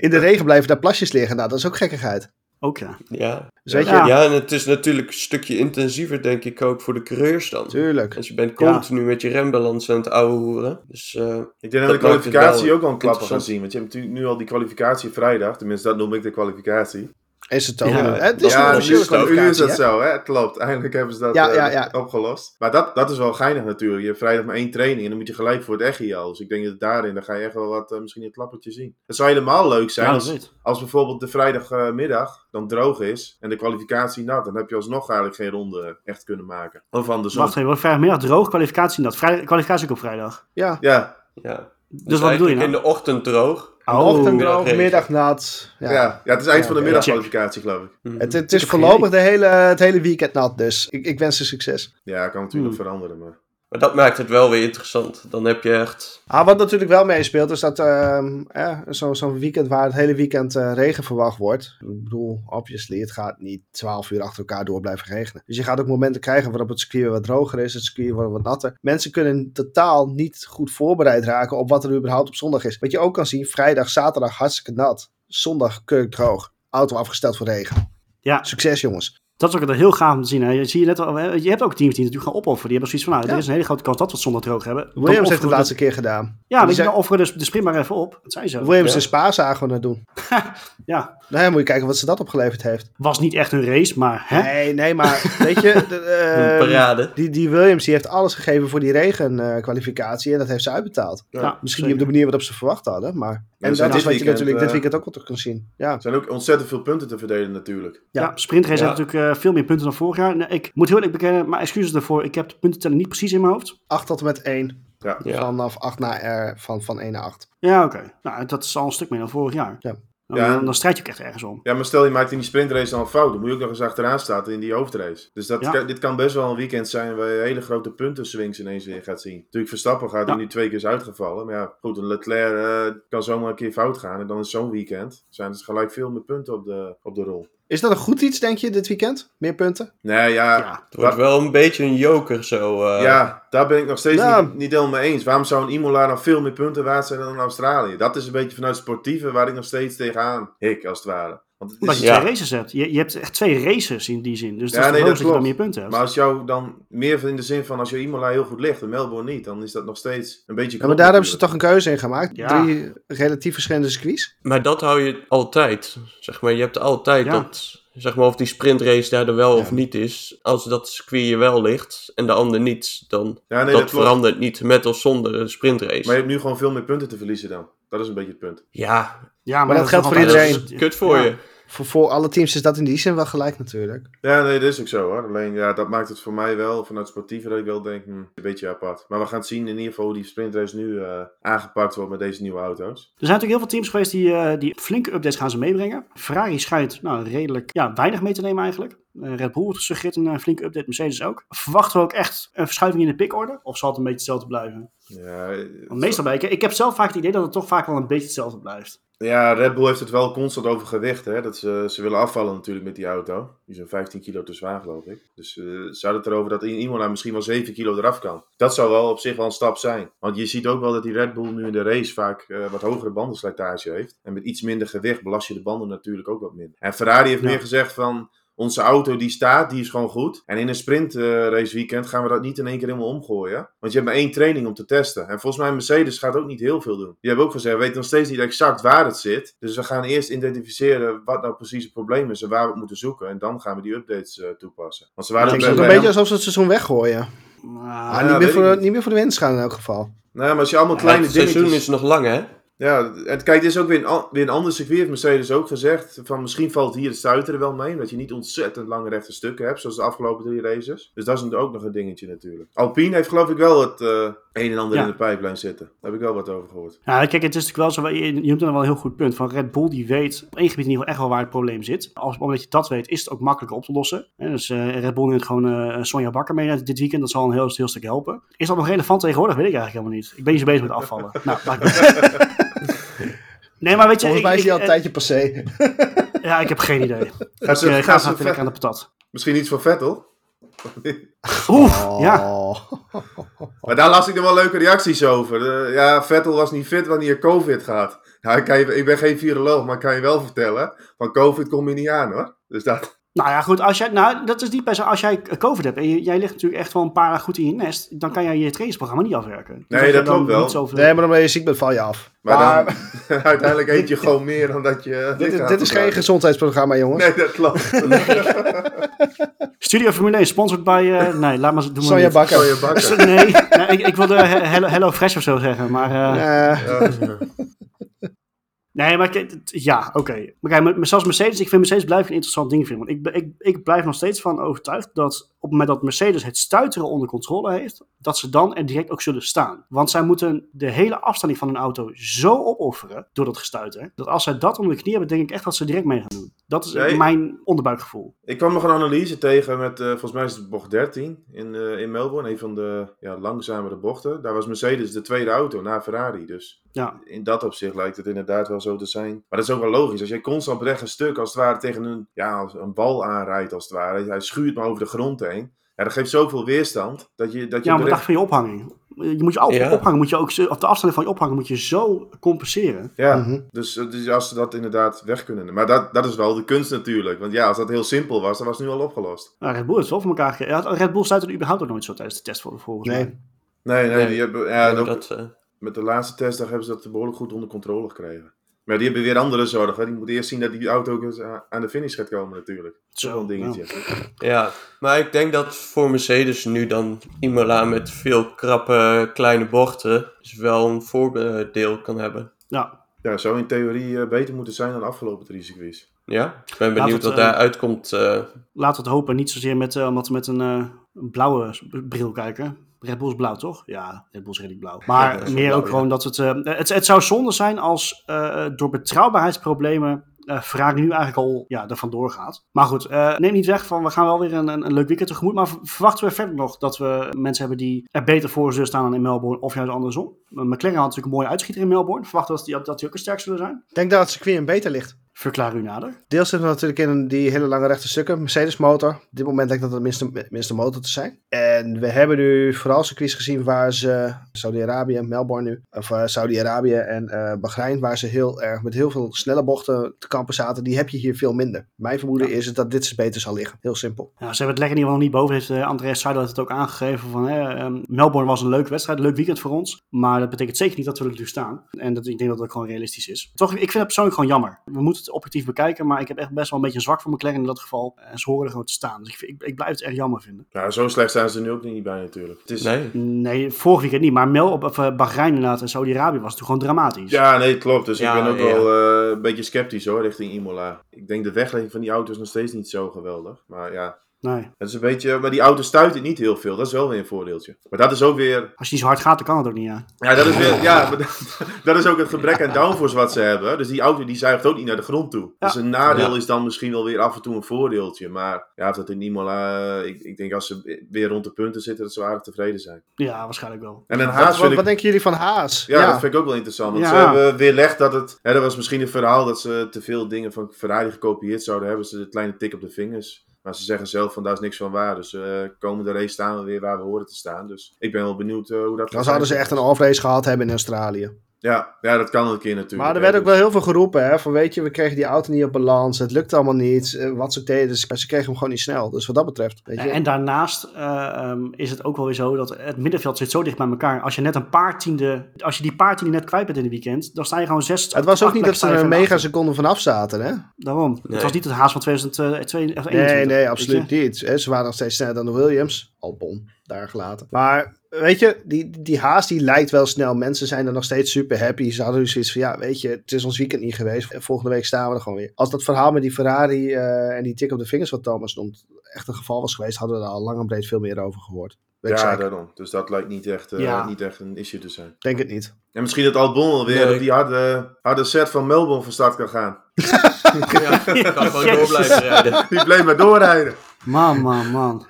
in de regen blijven daar plasjes liggen. Nou, dat is ook gekkigheid. Ook ja. ja. Dus Ja. je, ja, en het is natuurlijk een stukje intensiever, denk ik, ook voor de coureurs dan. tuurlijk. Dus je bent continu met je rembalans aan het ouwe hoeren. Dus eh, Ik denk dat de kwalificatie wel ook al een klapper gaan zien. Want je hebt natuurlijk nu al die kwalificatie vrijdag. Tenminste, dat noem ik de kwalificatie. Is het ook. Ja, het is ja, nu is, dat, nu is kwalificatie, dat hè? zo, hè? Klopt. Eindelijk hebben ze dat Ja, eh, ja, opgelost. Maar dat, dat is wel geinig natuurlijk. Je hebt vrijdag maar één training en dan moet je gelijk voor het echi al. Dus ik denk dat daarin, dan ga je echt wel wat, eh, misschien een klappertje zien. Het zou helemaal leuk zijn als, bijvoorbeeld de vrijdagmiddag dan droog is en de kwalificatie nat. Dan heb je alsnog eigenlijk geen ronde echt kunnen maken. Of andersom. Wacht even, vrijdagmiddag droog, kwalificatie dat. Vrij, kwalificatie ook op vrijdag. Ja, Ja, ja. Dus, wat bedoel je nou? in de ochtend droog. Oh, ochtend middag droog, regen. middag nat. Ja. ja. ja, het is eind Ja, van de middagkwalificatie geloof ik. Mhm. Het, het is voorlopig de hele, het hele weekend nat, dus ik, ik wens ze succes. Ja, kan natuurlijk nog veranderen. Maar... Maar dat maakt het wel weer interessant. Dan heb je echt... Ah, wat natuurlijk wel meespeelt, is dat ehm eh, zo- zo'n weekend waar het hele weekend eh, regen verwacht wordt. Ik bedoel, obviously, het gaat niet 12 uur achter elkaar door blijven regenen. Dus je gaat ook momenten krijgen waarop het circuit weer wat droger is, het circuit wordt wat natter. Mensen kunnen totaal niet goed voorbereid raken op wat er überhaupt op zondag is. Wat je ook kan zien, vrijdag, zaterdag hartstikke nat. Zondag keurig droog. Auto afgesteld voor regen. Ja. Succes jongens. Dat is ook heel gaaf om te zien. Hè. Je, zie je, net al, je hebt ook teams die natuurlijk gaan opofferen. Die hebben zoiets van, nou, Ja. er is een hele grote kans dat we het zondag droog hebben. Williams heeft het de we laatste keer gedaan. Ja, je zijn- dan offeren dus de sprint maar even op. Dat zijn ze. Williams en Spa zagen we het doen. (laughs) Ja, Nou ja, moet je kijken wat ze dat opgeleverd heeft. was niet echt een race, maar hè? Nee, nee, maar weet je, (laughs) de, Een eh, parade. die, die Williams die heeft alles gegeven voor die regenkwalificatie en dat heeft ze uitbetaald. Ja, Misschien niet op de manier waarop ze verwacht hadden, maar... En dat is dit wat je natuurlijk dit eh, weekend ook wel terug kan zien. Ja. Er zijn ook ontzettend veel punten te verdelen natuurlijk. Ja, Ja. sprintrace Ja. heeft natuurlijk eh, veel meer punten dan vorig jaar. Nee, ik moet heel eerlijk bekennen, maar excuses daarvoor. Ik heb de puntenteller niet precies in mijn hoofd. 8 tot en met 1. Ja. Vanaf 8 naar R, van, van 1 naar 8. Ja, oké. Nou, dat is al een stuk meer dan vorig jaar. Ja. Dan, Ja. dan, dan strijd je ook echt ergens om. Ja, maar stel je maakt in die sprintrace dan een fout, dan moet je ook nog eens achteraan staan in die hoofdrace. Dus dat Ja. dit kan best wel een weekend zijn waar je hele grote puntenswings ineens weer gaat zien. Natuurlijk, Verstappen gaat Ja. die nu twee keer is uitgevallen. Maar ja, goed, een Leclerc eh, kan zomaar een keer fout gaan. En dan is zo'n weekend zijn er gelijk veel meer punten op de, op de rol. Is dat een goed iets, denk je, dit weekend? Meer punten? Nee, ja, Ja. Het wordt wel een beetje een joker zo. eh. ja daar ben ik nog steeds Ja. niet, niet helemaal mee eens. Waarom zou een Imola nou veel meer punten waard zijn dan een Australië? Dat is een beetje vanuit sportieve waar ik nog steeds tegenaan hik, als het ware. Want het Omdat je twee races hebt. Je, je hebt echt twee races in die zin. Dus Ja, dat is nee, nee, dat dat je dan meer punten hebt. maar als jou dan meer in de zin van als je Imola heel goed ligt en Melbourne niet, dan is dat nog steeds een beetje. Ja, maar daar hebben ze toch een keuze in gemaakt. Ja. Drie relatief verschillende circuits. Maar dat hou je altijd. Zeg maar, je hebt altijd Ja. dat. Zeg maar of die sprintrace daar er wel Ja. of niet is. Als dat circuit je wel ligt en de ander niet, dan Ja, nee, dat, dat verandert niet met of zonder een sprintrace. Maar je hebt nu gewoon veel meer punten te verliezen dan. Dat is een beetje het punt. Ja, ja, maar dat geldt voor iedereen. dat is kut voor Ja. je. Voor, voor alle teams is dat in die zin wel gelijk natuurlijk. Ja, nee, dat is ook zo hoor. Alleen ja, dat maakt het voor mij wel, vanuit sportieve, dat ik wel denk, hm, een beetje apart. Maar we gaan het zien in ieder geval hoe die sprintrace nu eh, aangepakt wordt met deze nieuwe auto's. Er zijn natuurlijk heel veel teams geweest die, eh, die flinke updates gaan ze meebrengen. Ferrari schijnt nou, redelijk ja, weinig mee te nemen eigenlijk. Eh, Red Bull suggereert een flinke update, Mercedes ook. Verwachten we ook echt een verschuiving in de pickorde? Of zal het een beetje hetzelfde blijven? Ja, Want meestal bij, ik, ik heb zelf vaak het idee dat het toch vaak wel een beetje hetzelfde blijft. Ja, Red Bull heeft het wel constant over gewicht. Hè? Dat ze, ze willen afvallen natuurlijk met die auto. Die is een 15 kilo te zwaar geloof ik. Dus eh, ze hadden het erover dat in Imola misschien wel 7 kilo eraf kan. Dat zou wel op zich wel een stap zijn. Want je ziet ook wel dat die Red Bull nu in de race vaak eh, wat hogere bandenslijtage heeft. En met iets minder gewicht belast je de banden natuurlijk ook wat minder. En Ferrari heeft Ja. meer gezegd van... Onze auto die staat, die is gewoon goed. En in een sprintrace weekend gaan we dat niet in één keer helemaal omgooien. Want je hebt maar één training om te testen. En volgens mij Mercedes gaat ook niet heel veel doen. Die hebben ook gezegd, we weten nog steeds niet exact waar het zit. Dus we gaan eerst identificeren wat nou precies het probleem is en waar we het moeten zoeken. En dan gaan we die updates eh, toepassen. Want ze waren Het is een beetje alsof ze het seizoen weggooien. Maar, Maar ja, niet, meer voor, niet. niet meer voor de winst gaan in elk geval. Nou, maar als je allemaal Maar kleine het seizoen dingetjes... is nog lang, hè? Ja, en kijk, dit is ook weer een, weer een ander circuit, heeft Mercedes ook gezegd. Van misschien valt hier het stuiteren wel mee, omdat je niet ontzettend lange rechte stukken hebt, zoals de afgelopen drie races. Dus dat is ook nog een dingetje natuurlijk. Alpine heeft geloof ik wel het eh, een en ander Ja. in de pijplijn zitten. Daar heb ik wel wat over gehoord. Ja, kijk, het is natuurlijk wel zo, je noemt er wel een heel goed punt. Van Red Bull die weet op één gebied in ieder geval echt wel waar het probleem zit. Als, omdat je dat weet, is het ook makkelijker op te lossen. Dus eh, Red Bull neemt gewoon eh, Sonja Bakker mee dit weekend. Dat zal een heel, heel stuk helpen. Is dat nog relevant tegenwoordig? Weet ik eigenlijk helemaal niet. Ik ben niet zo bezig met afvallen. (laughs) nou, Nee, maar weet je... Volgens mij ik- is hij al ik- een tijdje passé. (laughs) Ja, ik heb geen idee. Gaat Ik eh, ze, ga ze lekker aan de patat. Misschien iets voor Vettel? (laughs) Oeh, ja. Oh. Maar daar las ik er wel leuke reacties over. Eh, ja, Vettel was niet fit wanneer je COVID gaat. Ja, ik, kan je, ik ben geen viroloog, maar ik kan je wel vertellen. Van COVID kom je niet aan hoor. Dus dat... Nou ja, goed, als jij, nou, dat is niet bij zo. Als jij COVID hebt en je- jij ligt natuurlijk echt wel een paar dagen goed in je nest, dan kan jij je trainingsprogramma niet afwerken. Dus Nee, dat dan klopt wel. niet zoveel- Nee, maar omdat je ziek bent, val je af. Maar, Maar, dan, (laughs) uiteindelijk eet je gewoon meer dan dat je... dit, dit is geen gezondheidsprogramma, jongens. Nee, dat klopt. (laughs) Studio Formule 1, sponsored bij... eh, nee, laat maar doen. Bakker. Zou je bakken. Nee, nee ik, ik wilde he- Hello, Hello Fresh of zo zeggen, maar... eh, Eh, Ja. Nee, maar ja, oké. Maar kijk, met- zelfs Mercedes, ik vind Mercedes blijft een interessant ding vinden. Want ik, ik, ik blijf nog steeds van overtuigd dat op het moment dat Mercedes het stuiteren onder controle heeft, dat ze dan er direct ook zullen staan. Want zij moeten de hele afstanding van hun auto zo opofferen door dat gestuiter, dat als zij dat onder de knie hebben, denk ik echt dat ze direct mee gaan doen. Dat is Nee. mijn onderbuikgevoel. Ik kwam nog een analyse tegen met, eh, volgens mij is het bocht 13 in, eh, in Melbourne. Een van de ja, langzamere bochten. Daar was Mercedes de tweede auto na Ferrari. Dus Ja, in dat opzicht lijkt het inderdaad wel zo te zijn. Maar dat is ook wel logisch. Als jij constant op recht een stuk als het ware tegen een, ja, als een bal aanrijdt als het ware. Hij schuurt maar over de grond heen. Ja, dat geeft zoveel weerstand dat je, dat je ja op maar de dacht van je ophanging. Je moet je op, Ja. ophangen, moet je ook, zo- of de afstanding van je ophangen moet je zo compenseren. Ja, Mhm. dus, eh, dus als ze dat inderdaad weg kunnen. Maar dat, dat is wel de kunst natuurlijk. Want ja, als dat heel simpel was, dan was het nu al opgelost. Nou, Red Bull het wel voor elkaar gekregen. Red Bull stuitte er überhaupt ook nooit zo tijdens de test voor, volgens Nee. mij. Nee, nee, Nee. die hebben, ja, Ja, ook- dat, eh, met de laatste testdag hebben ze dat behoorlijk goed onder controle gekregen. Maar die hebben weer andere zorgen. Die moeten eerst zien dat die auto ook eens aan- de finish gaat komen natuurlijk. Dat is Zo, wel een dingetje. ja, maar ik denk dat voor Mercedes nu dan Imola met veel krappe kleine bochten dus wel een voordeel kan hebben. Ja, Ja, zou in theorie eh, beter moeten zijn dan de afgelopen drie circuits. Ja, ik ben benieuwd het, wat eh, daar uitkomt. eh, laten we het hopen. Niet zozeer met, eh, omdat we met een, eh, blauwe bril kijken. Red Bull is blauw, toch? Ja, Red Bull is redelijk blauw. Maar Ja, meer blauw, ook ja. gewoon dat het, eh, het... Het zou zonde zijn als eh, door betrouwbaarheidsproblemen eh Ferrari nu eigenlijk al ja, er vandoor gaat. Maar goed, eh, neem niet weg van we gaan wel weer een, een, een leuk weekend tegemoet. Maar verwachten we verder nog dat we mensen hebben die er beter voor zullen staan dan in Melbourne of juist andersom? McLaren had natuurlijk een mooie uitschieter in Melbourne. Verwachten we dat die, dat die ook een sterk zullen zijn? Ik denk dat het circuit een beter ligt. Verklaar u nader. Deels zitten we natuurlijk in die hele lange rechte stukken. Mercedes motor. Op dit moment lijkt dat het minste, minste motor te zijn. En we hebben nu vooral circuits gezien waar ze, Saudi-Arabië, Melbourne nu, of uh, Saudi-Arabië en uh, Bahrein, waar ze heel erg met heel veel snelle bochten te kampen zaten. Die heb je hier veel minder. Mijn vermoeden ja. is dat dit beter zal liggen. Heel simpel. Ja, ze hebben het lekker in ieder geval nog niet boven. Heeft uh, Andreas Seidel het ook aangegeven van um, Melbourne was een leuke wedstrijd, leuk weekend voor ons. Maar dat betekent zeker niet dat we er nu staan. En dat, ik denk dat dat gewoon realistisch is. Toch, ik vind het persoonlijk gewoon jammer. We moeten het objectief bekijken, maar ik heb echt best wel een beetje zwak voor McLaren in dat geval. En ze horen er gewoon te staan. Dus ik, ik, ik blijf het echt jammer vinden. Ja, zo slecht zijn ze er nu ook niet bij natuurlijk. Het is... Nee. Nee, vorig weekend niet. Maar Mel op of, uh, Bahrein inderdaad en Saudi-Arabië was het gewoon dramatisch. Ja, nee, klopt. Dus ja, ik ben ook ja. wel uh, een beetje sceptisch hoor, richting Imola. Ik denk de weglegging van die auto's nog steeds niet zo geweldig. Maar ja, Nee. Het is een beetje, maar die auto stuiten niet heel veel. Dat is wel weer een voordeeltje. Maar dat is ook weer. Als je niet zo hard gaat, dan kan het ook niet, ja. Ja, dat is, weer, ja, dat, (laughs) dat, is ook het gebrek aan downforce wat ze hebben. Dus die auto die zuigt ook niet naar de grond toe. Ja. Dus een nadeel ja. is dan misschien wel weer af en toe een voordeeltje. Maar ja, of dat in Imola. Ik, ik denk als ze weer rond de punten zitten, dat ze aardig tevreden zijn. Ja, waarschijnlijk wel. En een wat, Haas. wat, ik, wat denken jullie van Haas? Ja, dat vind ik ook wel interessant. Want ze hebben weerlegd dat het. Hè, dat was misschien een verhaal dat ze te veel dingen van Ferrari gekopieerd zouden hebben. Ze een kleine tik op de vingers. Maar ze zeggen zelf van daar is niks van waar. Dus uh, komende race staan we weer waar we horen te staan. Dus ik ben wel benieuwd uh, hoe dat Dan zouden ze echt een off-race gehad hebben in Australië. Ja, ja, dat kan een keer natuurlijk. Maar er werd ook wel heel veel geroepen, hè. Van weet je, we kregen die auto niet op balans. Het lukte allemaal niet. Uh, wat ze deden, dus ze kregen hem gewoon niet snel. Dus wat dat betreft, weet je. En daarnaast uh, um, is het ook wel weer zo dat het middenveld zit zo dicht bij elkaar. Als je net een paar tiende, als je die paar tiende net kwijt bent in het weekend, dan sta je gewoon zes. Het was ook niet dat ze er een mega seconde vanaf zaten, hè. Daarom. Nee. Het was niet het haast van 2022. Nee, nee, absoluut niet. Ze waren nog steeds sneller dan de Williams. Albon, daar gelaten. Maar weet je, die, die haast die lijkt wel snel. Mensen zijn er nog steeds super happy. Ze hadden dus zoiets van, ja, weet je, het is ons weekend niet geweest. Volgende week staan we er gewoon weer. Als dat verhaal met die Ferrari uh, en die tik op de vingers wat Thomas noemt, echt een geval was geweest, hadden we er al lang en breed veel meer over gehoord. Weet ja, daarom. Dus dat lijkt niet echt, uh, ja. niet echt een issue te zijn. Denk het niet. En misschien dat Albon weer nee. op die harde, harde set van Melbourne van start kan gaan. (laughs) ja, (laughs) kan gewoon door blijven rijden. Die bleef maar doorrijden. Man, man, man.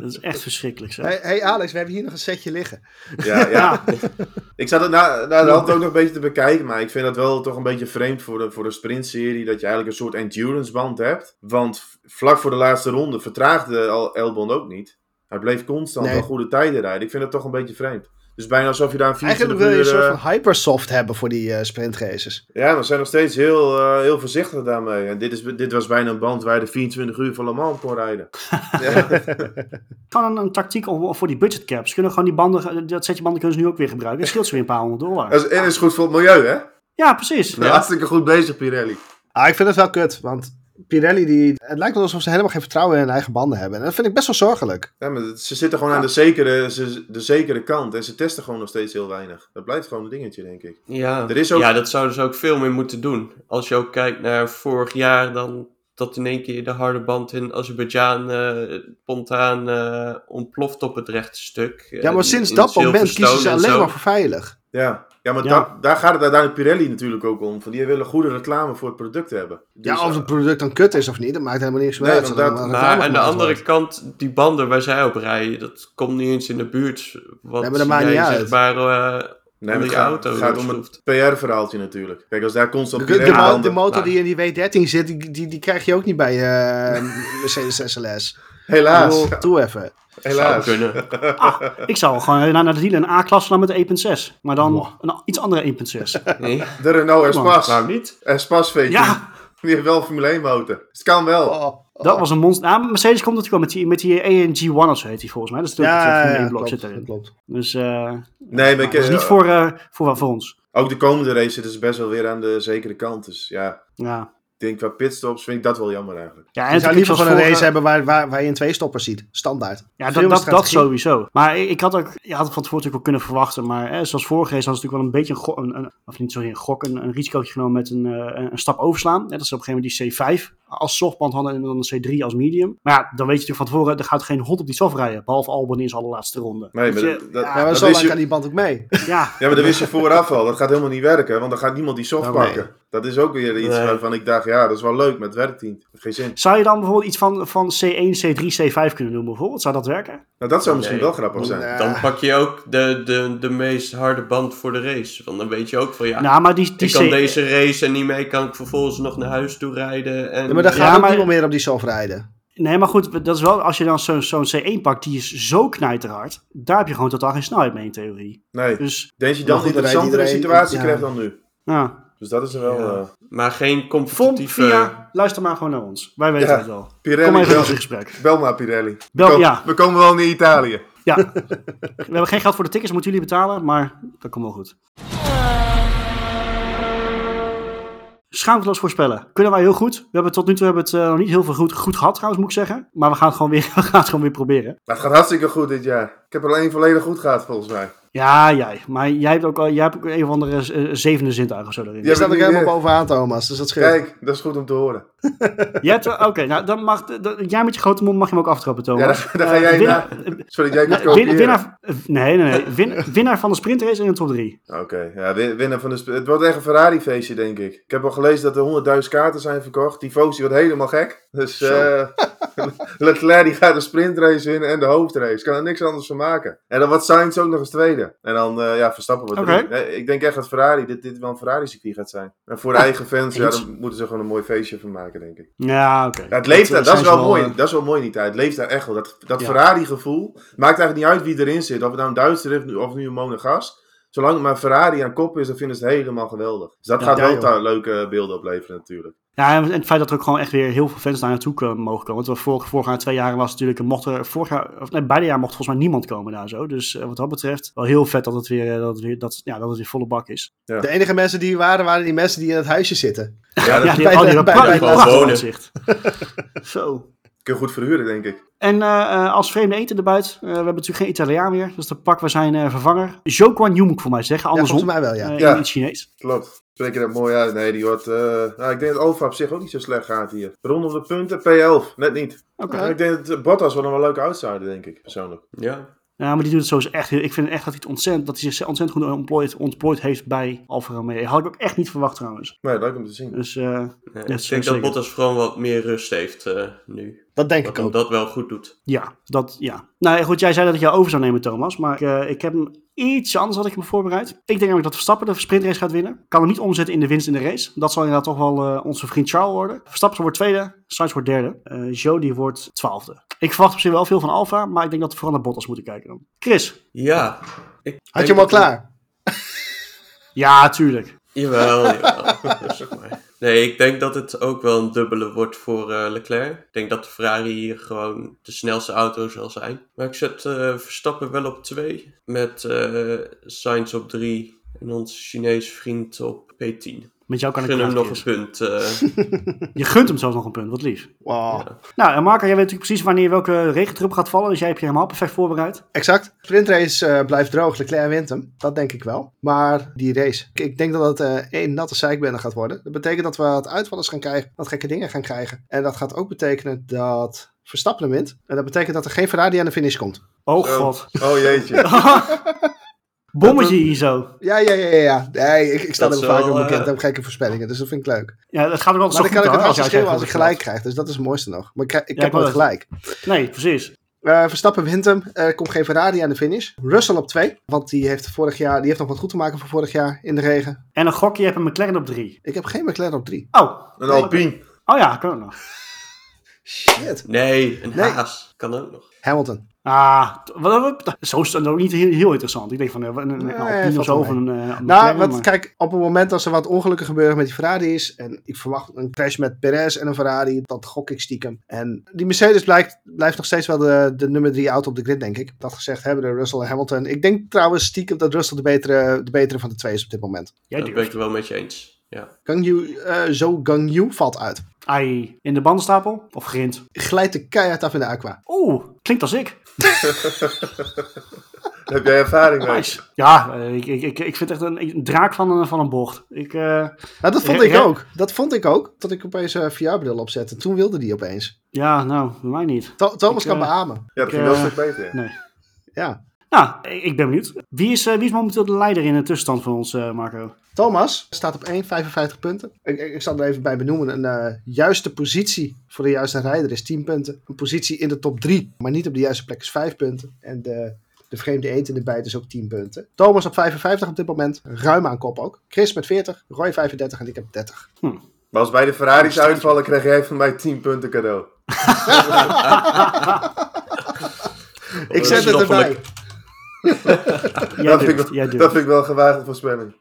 Dat is echt verschrikkelijk. Zeg. Hey, hey, Alex, we hebben hier nog een setje liggen. Ja, ja. (laughs) ik zat het na, na de hand ook nog een beetje te bekijken, maar ik vind dat wel toch een beetje vreemd voor de, voor de sprintserie, dat je eigenlijk een soort endurance band hebt. Want vlak voor de laatste ronde vertraagde al Elbon ook niet. Hij bleef constant nee. wel goede tijden rijden. Ik vind dat toch een beetje vreemd. Dus bijna alsof je daar een 24 uur... Eigenlijk wil je een soort van hypersoft hebben voor die uh, sprintraces. Ja, we zijn nog steeds heel, uh, heel voorzichtig daarmee. En dit, is, dit was bijna een band waar je de 24 uur van Le Mans kon rijden. (laughs) ja. (laughs) Gewoon een, een, tactiek voor die budgetcaps. Kunnen gewoon die banden, dat setje banden kunnen ze nu ook weer gebruiken. Dat scheelt ze weer een paar honderd dollar. Dat is, en is goed voor het milieu, hè? Ja, precies. Ja. Hartstikke goed bezig, Pirelli. Ah, ik vind het wel kut, want Pirelli, die, het lijkt wel alsof ze helemaal geen vertrouwen in hun eigen banden hebben. En dat vind ik best wel zorgelijk. Ja, maar ze zitten gewoon ja. aan de zekere, de zekere kant. En ze testen gewoon nog steeds heel weinig. Dat blijft gewoon een dingetje, denk ik. Ja, er is ook... ja dat zouden ze ook veel meer moeten doen. Als je ook kijkt naar vorig jaar, dan dat in één keer de harde band in Azerbeidzjan uh, spontaan uh, ontploft op het rechte stuk. Ja, maar sinds dat moment kiezen ze alleen maar voor veilig. Ja, ja maar ja. Da daar gaat het uiteindelijk Pirelli natuurlijk ook om. Van die willen goede reclame voor het product hebben. Dus, ja, of het product dan kut is of niet, dat maakt helemaal niks meer nee, uit. Dat, maar aan de andere wordt. kant, die banden waar zij op rijden, dat komt niet eens in de buurt. Wat nee, maar dat maakt niet uit. Uh, Nee, maar het gaat, auto gaat om het PR-verhaaltje natuurlijk. Kijk, als daar constant de, de, de, de motor nou. die in die W13 zit, die, die, die krijg je ook niet bij uh, (laughs) Mercedes SLS. Helaas. Bedoel, toe even. Helaas. Zou kunnen. (laughs) Ah, ik zou gewoon naar de dealer een A-klasse gaan met de 1.6. Maar dan wow. een iets andere 1.6. Nee. De Renault Espace. Nou niet. Espace V10. Ja. Die heeft wel een Formule 1 motor. Dus het kan wel. Oh, oh. Dat was een monster. Nou, Mercedes komt natuurlijk wel met die, met die ANG1 of zo heet die volgens mij. Dat is natuurlijk ja, het Formule ja, 1 blok klopt, zit erin. Klopt. Dus uh, nee, maar ik, dat is niet voor, uh, voor, voor ons. Ook de komende race zitten ze best wel weer aan de zekere kant. Dus ja. Ja. Ik denk qua pitstops vind ik dat wel jammer eigenlijk. Ja, en je zou liever gewoon een race hebben waar, waar, waar je een twee stoppers ziet. Standaard. Ja, dat, dat, dat sowieso. Maar ik, ik had ook, je had het van tevoren natuurlijk wel kunnen verwachten. Maar hè, zoals vorige race was het natuurlijk wel een beetje een, gok, een, een of niet sorry, een gok, een, een risicootje genomen met een, uh, een stap overslaan. Hè, dat ze op een gegeven moment die C5 als softband hadden en dan een C3 als medium. Maar ja, dan weet je natuurlijk van tevoren, er gaat geen hond op die soft rijden. Behalve Albon in zijn allerlaatste ronde. Nee, maar dat, je, dat, Ja, maar dat zo lang je- kan die band ook mee. (laughs) ja, ja, maar dat wist je vooraf al. Dat gaat helemaal niet werken, want dan gaat niemand die soft Nou, nee. pakken. Dat is ook weer iets Nee. waarvan ik dacht, ja, dat is wel leuk, maar het werkt niet. Geen zin. Zou je dan bijvoorbeeld iets van, van C1, C3, C5 kunnen doen bijvoorbeeld? Zou dat werken? Nou, dat zou misschien Nee. wel grappig zijn. Nee. Dan pak je ook de, de, de meest harde band voor de race. Want dan weet je ook van ja, nou, maar die, die ik kan C- deze race en niet mee kan ik vervolgens nog naar huis toe rijden. En, Ja, maar dan Ja, gaat ook maar- niemand meer op die soft rijden. Nee, maar goed, dat is wel, als je dan zo'n zo'n C1 pakt, die is zo knijterhard. Daar heb je gewoon totaal geen snelheid mee in theorie. Nee. Dus, Denk je dan een interessantere situatie ja. krijgt dan nu? ja. Dus dat is er wel... Ja. eh Maar geen competitieve... via, luister maar gewoon naar ons. Wij weten Ja. het wel. Kom Pirelli, even bel, ons in gesprek. bel maar Pirelli. Bel- we, ko- ja. we komen wel naar Italië. Ja, (laughs) we hebben geen geld voor de tickets, moeten jullie betalen, maar dat komt wel goed. Schaamteloos voorspellen. Kunnen wij heel goed. We hebben tot nu toe hebben het eh, nog niet heel veel goed, goed gehad trouwens, moet ik zeggen. Maar we gaan het gewoon weer, (laughs) we gaan het gewoon weer proberen. Maar het gaat hartstikke goed dit jaar. Ik heb er alleen volledig goed gehad, volgens mij. Ja, jij. Maar jij hebt ook, al, jij hebt ook een of andere eh, zevende zintuig of zo erin. Ja, Je staat die- helemaal bovenaan, Thomas. Dus dat scheelt. Kijk, dat is goed om te horen. (laughs) Er- Oké, nou dan mag, de- jij met je grote mond mag je hem ook aftrappen, Thomas. Ja, dan, dan ga Eh, jij winnaar, naar... Sorry, jij kunt nee, win- winnaar, eh, nee, nee, nee. Win- winnaar van de sprintrace in de top 3. Oké, ja, win- winnen van de... Het wordt echt een Ferrari-feestje, denk ik. Ik heb al gelezen dat er 100.000 kaarten zijn verkocht. Die Tifosi wordt helemaal gek. Dus eh (laughs) Leclerc die gaat de sprintrace winnen en de hoofdrace. Kan er niks anders van maken. En dan wordt Sainz ook nog eens tweede. En dan, eh, ja, Verstappen drie. Eh, Ik denk echt dat Ferrari, dit, dit wel een Ferrari-circuit gaat zijn. En voor de eigen fans, ja, dan moeten ze gewoon een mooi feestje van maken, denk ik. Ja, oké. Ja, het leeft daar, eh, dat is wel mooi. Dat is wel mooi niet uit. Het leeft daar echt wel. Dat, dat Ja. Ferrari-gevoel. Maakt eigenlijk niet uit wie erin zit. Of het nou een Duitser is of nu een Monegas. Zolang het maar Ferrari aan kop is, dan vinden ze het helemaal geweldig. Dus dat Ja, gaat ja, wel leuke beelden opleveren natuurlijk. Ja, en het feit dat er ook gewoon echt weer heel veel fans daar naartoe komen, mogen komen. Want vorig, vorig jaar, twee jaar was het natuurlijk, mocht er, vorig jaar, of nee, beide jaar mocht volgens mij niemand komen daar zo. Dus eh, wat dat betreft, wel heel vet dat het weer, eh, dat het weer, dat, ja, dat het weer volle bak is. De enige mensen die er waren, waren die mensen die in het huisje zitten. Ja, Ja, dat die, bij oh, die bij bij. (laughs) Zo. Kun je goed verhuren, denk ik. En eh, eh, als vreemde eten erbuiten, eh, we hebben natuurlijk geen Italiaan meer, dus dan pakken we zijn eh, vervanger. Zhou Guan Yu moet ik voor mij zeggen, Ja, andersom. volgens mij wel, ja. Ja. In het Chinees. Klopt. Spreek je dat mooi uit? Nee, die wordt... nou, ik denk dat Alfa op zich ook niet zo slecht gaat hier. Rondom de punten, P11. Net niet. Oké. Ik denk dat Bottas wel een wel leuke outsider, denk ik, persoonlijk. Ja, Ja, maar die doet het sowieso echt heel... Ik vind echt dat hij, het ontzettend, dat hij zich ontzettend goed ontplooid heeft bij Alfa Romeo. Had ik ook echt niet verwacht trouwens. Nee, leuk om te zien. Dus eh, nee, Ja, ik denk zeker. dat Bottas vooral wat meer rust heeft eh, nu. Dat denk Dat ik hem ook. dat wel goed doet. ja, dat ja. Nou goed, jij zei dat ik jou over zou nemen, Thomas. Maar eh, ik heb hem iets anders had ik me voorbereid. Ik denk namelijk dat Verstappen de sprintrace gaat winnen. Kan hem niet omzetten in de winst in de race. Dat zal inderdaad toch wel eh, onze vriend Charles worden. Verstappen wordt tweede, Sainz wordt derde. eh Joe die wordt twaalfde. Ik verwacht op zich wel veel van Alfa, maar ik denk dat we vooral naar Bottas moeten kijken dan. Chris? Ja. Ik Had je hem al klaar? Ja, tuurlijk. Jawel, jawel. (laughs) Rustig maar. Nee, ik denk dat het ook wel een dubbele wordt voor eh, Leclerc. Ik denk dat de Ferrari hier gewoon de snelste auto zal zijn. Maar ik zet eh, Verstappen wel op 2. Met eh Sainz op 3. En onze Chinese vriend op P10. Met jou kan ik Gun hem nog een punt. eh, (laughs) Je gunt hem zelfs nog een punt, wat lief. Wow. Nou, en Marco, jij weet natuurlijk precies wanneer welke regentrup gaat vallen. Dus jij hebt je helemaal perfect voorbereid. Exact. Sprintrace eh, blijft droog. Leclerc wint hem. Dat denk ik wel. Maar die race. Ik- Ik denk dat het eh één natte zeikbende gaat worden. Dat betekent dat we wat uitvallers gaan krijgen. Wat gekke dingen gaan krijgen. En dat gaat ook betekenen dat Verstappen hem wint. En dat betekent dat er geen Ferrari aan de finish komt. Oh god. Oh jeetje. (laughs) Bommetje hier zo. Ja, ja, ja, ja. ja. Nee, ik, ik sta er vaak wel, op bekend. eh, Ik heb gekke voorspellingen. Dus dat vind ik leuk. Ja, dat gaat ook altijd Maar zo dan kan ik het schreeuwen als jij ik gelijk krijg. Dus dat is het mooiste nog. Maar ik, ik Ja, heb nooit gelijk. Nee, precies. Eh, Verstappen wint hem. Er komt geen Ferrari aan de finish. Russell op 2. Want die heeft, vorig jaar, die heeft nog wat goed te maken voor vorig jaar in de regen. En een gokje, je hebt een McLaren op drie. Ik heb geen McLaren op 3. Oh, Een Alpine. oh ja, kan ook nog. Shit. nee, een Nee. haas. Kan ook nog. Hamilton. Ah, t- wat, wat, zo is het ook niet heel, heel interessant. Ik denk van eh, een, een, Nee, of zo, of een, eh, een Nou, McLaren, wat, maar- kijk, op het moment als er wat ongelukken gebeuren met die Ferraris. En ik verwacht een crash met Perez en een Ferrari. Dat gok ik stiekem. En die Mercedes blijkt, blijft nog steeds wel de, de nummer drie auto op de grid, denk ik. Dat gezegd hebben de Russell en Hamilton. Ik denk trouwens stiekem dat Russell de betere, de betere van de twee is op dit moment. Jij dat ben ik het wel met je eens. Ja. Gangyu, eh zo Gangyu valt uit. Ai, in de bandenstapel of grind? Glijdt de keihard af in de aqua. Oeh, klinkt als ik. (laughs) heb jij ervaring mee? Nice. Ja, eh, ik, ik, ik, vind het echt een, een draak van een, van een bocht. Ik, eh, Nou, dat vond ik ook. Dat vond ik ook. Dat ik opeens een VR-bril opzette. Toen wilde die opeens. ja, nou, bij mij niet. Tho- Thomas Ik, kan eh, beamen. Ja, dat ging wel een stuk beter. Nee. Ja. Nou, ik ben benieuwd. Wie is, eh, wie is momenteel de leider in de tussenstand van ons, eh, Marco? Thomas staat op 1, 55 punten. Ik, ik, ik zal er even bij benoemen. Een eh, juiste positie voor de juiste rijder is 10 punten. Een positie in de top 3, maar niet op de juiste plek is 5 punten. En de, de vreemde eend in de bijt is ook 10 punten. Thomas op 55 op dit moment. Ruim aan kop ook. Chris met 40, Roy 35 en ik heb 30. Maar als bij de Ferraris uitvallen, krijg jij van mij 10 punten cadeau. (laughs) (laughs) Ik zet het erbij. Dat, vind ik, jij wel- dat vind ik wel een gewaagde voorspelling.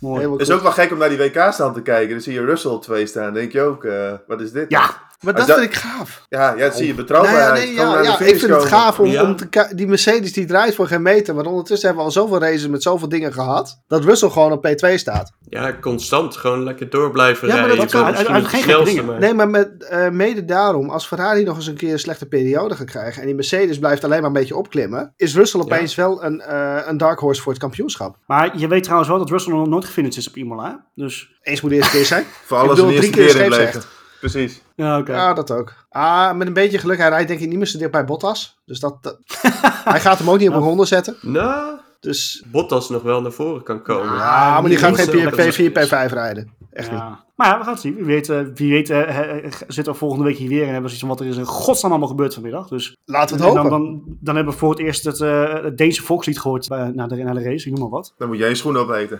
Mooi. Het is ook wel gek om naar die WK-stand te kijken. Dan zie je Russell op 2 staan. Dan denk je ook, eh, wat is dit? Ja, Maar dat dat- vind ik gaaf. Ja, ja dat zie je Nou betrouwbaarheid. ja, nee, Gewoon ja, naar de ja, finish ik vind het gaaf om, Ja. om te die Mercedes die draait voor geen meter. Maar ondertussen hebben we al zoveel races met zoveel dingen gehad. Dat Russell gewoon op P2 staat. Ja, constant. Gewoon lekker door blijven Ja, maar rijden. dat Je bent kan- uit- geen dingen. maar- Nee, maar met, eh, mede daarom, als Ferrari nog eens een keer een slechte periode gaat krijgen. en die Mercedes blijft alleen maar een beetje opklimmen. is Russell opeens wel een, eh, een dark horse voor het kampioenschap. maar je weet trouwens wel dat Russell nog nooit gefinished is op Imola. Dus, Eens moet de eerste keer zijn. Voor Ik alles bedoel, eerste drie keer keer Precies. ja, oké. Ja, dat ook. Ah, met een beetje geluk, hij rijdt denk ik niet meer zo dicht bij Bottas. Dus dat, dat- (laughs) hij gaat hem ook niet op een ronde zetten. Nou, Dus Bottas nog wel naar voren kan komen. ja, maar die gaat geen zo- P4, P5 rijden. Echt niet. Maar ja, we gaan het zien. Wie weet, eh, wie weet eh, eh, zitten we volgende week hier weer en hebben we zoiets van wat er is in godsnaam allemaal gebeurd vanmiddag. Dus Laten we en het dan, hopen. dan, dan hebben we voor het eerst het, eh, het Deense volkslied gehoord eh, na, de, na de race, ik noem maar wat. Dan moet jij je schoenen opeten.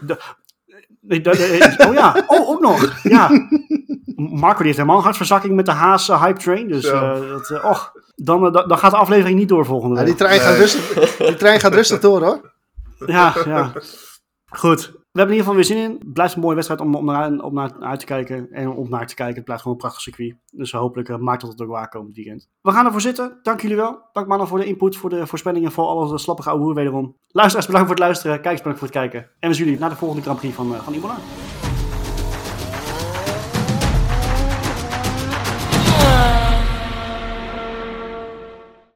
Dat- eh, oh ja, (laughs) oh, ook nog. Ja. Marco die heeft helemaal een hartverzakking met de Haas eh, Hype Train. Dus eh, dat, eh, och, dan, eh, dan gaat de aflevering niet door volgende Ja, week. die, trein gaat rustig, die trein gaat rustig door hoor. Ja, ja. Goed. We hebben in ieder geval weer zin in. Het blijft een mooie wedstrijd om, om, naar, naar uit te kijken. En om naar te kijken. Het blijft gewoon een prachtig circuit. Dus hopelijk eh, maakt dat het ook waar komend weekend. We gaan ervoor zitten. Dank jullie wel. Dank mannen voor de input, voor de voorspellingen, voor alles slappige ouwe wederom. Luisteraars bedankt voor het luisteren. Kijkers bedankt voor het kijken. En we zien jullie naar de volgende Grand Prix van, eh, van.